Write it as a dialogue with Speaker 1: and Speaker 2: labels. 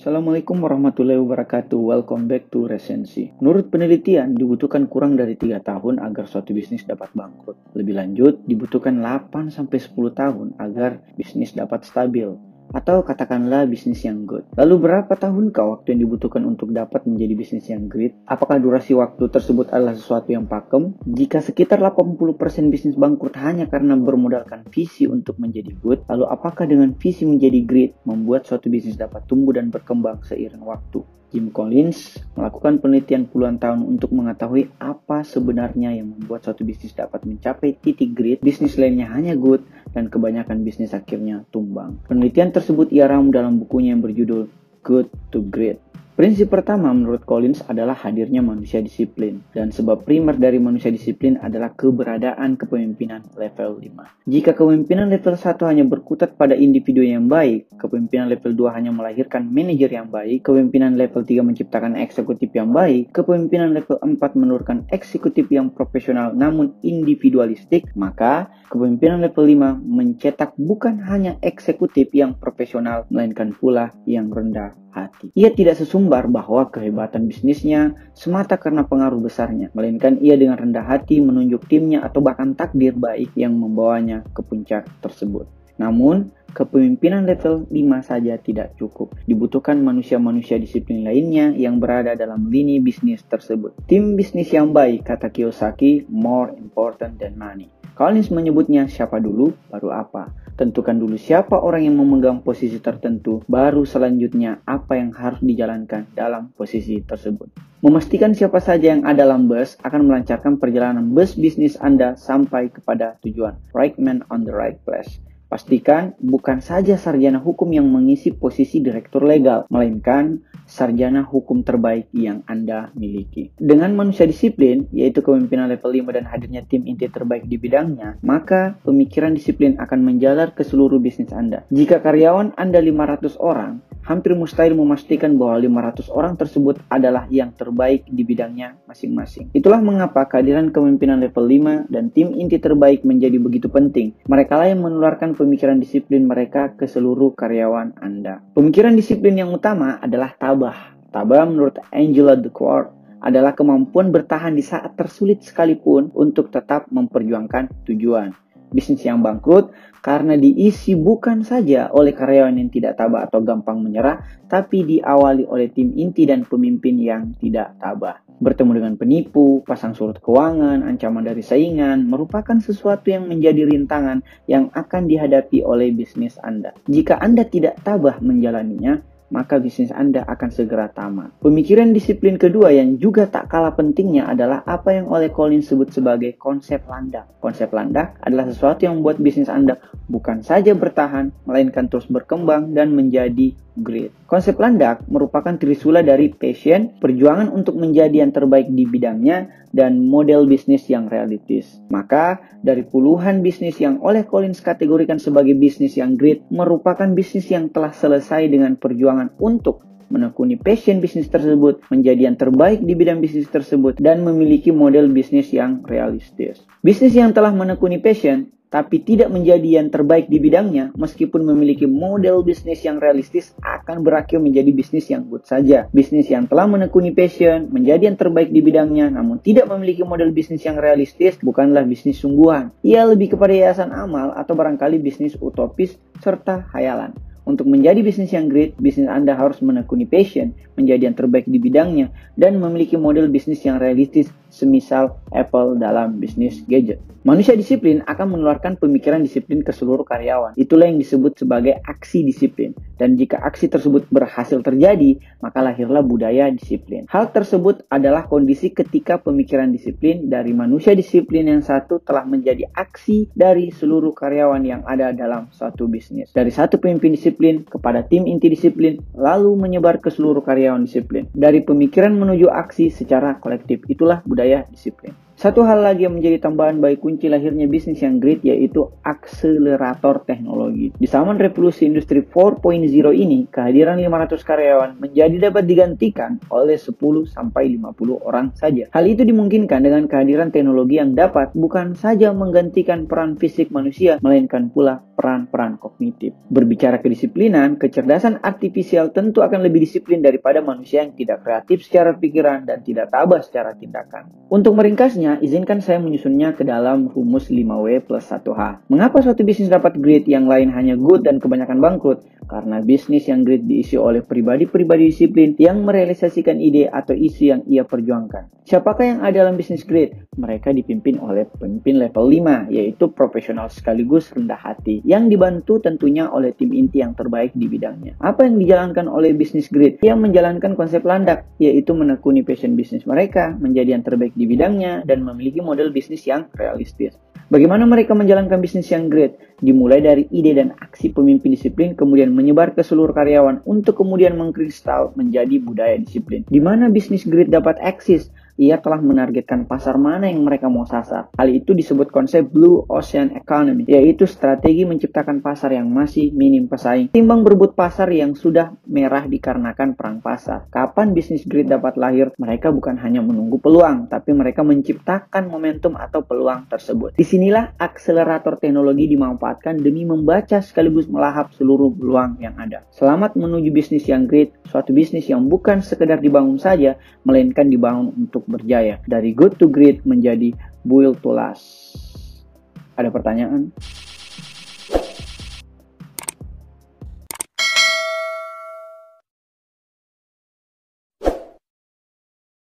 Speaker 1: Assalamualaikum warahmatullahi wabarakatuh. Welcome back to Resensi. Menurut penelitian, dibutuhkan kurang dari 3 tahun agar suatu bisnis dapat bangkrut. Lebih lanjut, dibutuhkan 8 10 tahun agar bisnis dapat stabil atau katakanlah bisnis yang good. Lalu berapa tahunkah waktu yang dibutuhkan untuk dapat menjadi bisnis yang great? Apakah durasi waktu tersebut adalah sesuatu yang pakem? Jika sekitar 80% bisnis bangkrut hanya karena bermodalkan visi untuk menjadi good, lalu apakah dengan visi menjadi great membuat suatu bisnis dapat tumbuh dan berkembang seiring waktu? Jim Collins melakukan penelitian puluhan tahun untuk mengetahui apa sebenarnya yang membuat suatu bisnis dapat mencapai titik great, bisnis lainnya hanya good, dan kebanyakan bisnis akhirnya tumbang. Penelitian tersebut ia ramu dalam bukunya yang berjudul Good to Great. Prinsip pertama menurut Collins adalah hadirnya manusia disiplin dan sebab primer dari manusia disiplin adalah keberadaan kepemimpinan level 5. Jika kepemimpinan level 1 hanya berkutat pada individu yang baik, kepemimpinan level 2 hanya melahirkan manajer yang baik, kepemimpinan level 3 menciptakan eksekutif yang baik, kepemimpinan level 4 menurunkan eksekutif yang profesional namun individualistik, maka kepemimpinan level 5 mencetak bukan hanya eksekutif yang profesional melainkan pula yang rendah hati. Ia tidak sesumbar bahwa kehebatan bisnisnya semata karena pengaruh besarnya, melainkan ia dengan rendah hati menunjuk timnya atau bahkan takdir baik yang membawanya ke puncak tersebut. Namun, kepemimpinan level 5 saja tidak cukup. Dibutuhkan manusia-manusia disiplin lainnya yang berada dalam lini bisnis tersebut. Tim bisnis yang baik, kata Kiyosaki, more important than money. Collins menyebutnya siapa dulu, baru apa. Tentukan dulu siapa orang yang memegang posisi tertentu, baru selanjutnya apa yang harus dijalankan dalam posisi tersebut. Memastikan siapa saja yang ada dalam bus akan melancarkan perjalanan bus bisnis Anda sampai kepada tujuan. Right man on the right place. Pastikan bukan saja sarjana hukum yang mengisi posisi direktur legal, melainkan sarjana hukum terbaik yang Anda miliki. Dengan manusia disiplin, yaitu kepemimpinan level 5 dan hadirnya tim inti terbaik di bidangnya, maka pemikiran disiplin akan menjalar ke seluruh bisnis Anda. Jika karyawan Anda 500 orang, hampir mustahil memastikan bahwa 500 orang tersebut adalah yang terbaik di bidangnya masing-masing. Itulah mengapa kehadiran kepemimpinan level 5 dan tim inti terbaik menjadi begitu penting. Mereka lah yang menularkan pemikiran disiplin mereka ke seluruh karyawan Anda. Pemikiran disiplin yang utama adalah tabah. Tabah menurut Angela Duckworth adalah kemampuan bertahan di saat tersulit sekalipun untuk tetap memperjuangkan tujuan bisnis yang bangkrut karena diisi bukan saja oleh karyawan yang tidak tabah atau gampang menyerah, tapi diawali oleh tim inti dan pemimpin yang tidak tabah. Bertemu dengan penipu, pasang surut keuangan, ancaman dari saingan, merupakan sesuatu yang menjadi rintangan yang akan dihadapi oleh bisnis Anda. Jika Anda tidak tabah menjalaninya, maka bisnis Anda akan segera tamat. Pemikiran disiplin kedua yang juga tak kalah pentingnya adalah apa yang oleh Colin sebut sebagai konsep landak. Konsep landak adalah sesuatu yang membuat bisnis Anda bukan saja bertahan, melainkan terus berkembang dan menjadi great. Konsep landak merupakan trisula dari passion, perjuangan untuk menjadi yang terbaik di bidangnya, dan model bisnis yang realistis. Maka, dari puluhan bisnis yang oleh Collins kategorikan sebagai bisnis yang great, merupakan bisnis yang telah selesai dengan perjuangan untuk menekuni passion bisnis tersebut, menjadi yang terbaik di bidang bisnis tersebut, dan memiliki model bisnis yang realistis. Bisnis yang telah menekuni passion tapi tidak menjadi yang terbaik di bidangnya, meskipun memiliki model bisnis yang realistis, akan berakhir menjadi bisnis yang good saja. Bisnis yang telah menekuni passion, menjadi yang terbaik di bidangnya, namun tidak memiliki model bisnis yang realistis, bukanlah bisnis sungguhan. Ia lebih kepada yayasan amal atau barangkali bisnis utopis serta hayalan. Untuk menjadi bisnis yang great, bisnis Anda harus menekuni passion, menjadi yang terbaik di bidangnya, dan memiliki model bisnis yang realistis semisal Apple dalam bisnis gadget. Manusia disiplin akan menularkan pemikiran disiplin ke seluruh karyawan. Itulah yang disebut sebagai aksi disiplin. Dan jika aksi tersebut berhasil terjadi, maka lahirlah budaya disiplin. Hal tersebut adalah kondisi ketika pemikiran disiplin dari manusia disiplin yang satu telah menjadi aksi dari seluruh karyawan yang ada dalam suatu bisnis. Dari satu pemimpin disiplin kepada tim inti disiplin, lalu menyebar ke seluruh karyawan disiplin. Dari pemikiran menuju aksi secara kolektif. Itulah budaya disiplin. Satu hal lagi yang menjadi tambahan bagi kunci lahirnya bisnis yang great yaitu akselerator teknologi. Di zaman revolusi industri 4.0 ini, kehadiran 500 karyawan menjadi dapat digantikan oleh 10 sampai 50 orang saja. Hal itu dimungkinkan dengan kehadiran teknologi yang dapat bukan saja menggantikan peran fisik manusia, melainkan pula peran-peran kognitif. Berbicara kedisiplinan, kecerdasan artifisial tentu akan lebih disiplin daripada manusia yang tidak kreatif secara pikiran dan tidak tabah secara tindakan. Untuk meringkasnya, izinkan saya menyusunnya ke dalam rumus 5W plus 1H. Mengapa suatu bisnis dapat great yang lain hanya good dan kebanyakan bangkrut? Karena bisnis yang great diisi oleh pribadi-pribadi disiplin yang merealisasikan ide atau isu yang ia perjuangkan. Siapakah yang ada dalam bisnis great? Mereka dipimpin oleh pemimpin level 5, yaitu profesional sekaligus rendah hati, yang dibantu tentunya oleh tim inti yang terbaik di bidangnya. Apa yang dijalankan oleh bisnis great? Yang menjalankan konsep landak, yaitu menekuni passion bisnis mereka, menjadi yang terbaik di bidangnya, dan memiliki model bisnis yang realistis. Bagaimana mereka menjalankan bisnis yang great? Dimulai dari ide dan aksi pemimpin disiplin, kemudian menyebar ke seluruh karyawan untuk kemudian mengkristal menjadi budaya disiplin. Di mana bisnis great dapat eksis? Ia telah menargetkan pasar mana yang mereka mau sasar. Hal itu disebut konsep Blue Ocean Economy, yaitu strategi menciptakan pasar yang masih minim pesaing, timbang berebut pasar yang sudah merah dikarenakan perang pasar. Kapan bisnis grid dapat lahir? Mereka bukan hanya menunggu peluang, tapi mereka menciptakan momentum atau peluang tersebut. Di sinilah akselerator teknologi dimanfaatkan demi membaca sekaligus melahap seluruh peluang yang ada. Selamat menuju bisnis yang great, suatu bisnis yang bukan sekedar dibangun saja, melainkan dibangun untuk berjaya. Dari good to great menjadi build to last. Ada pertanyaan?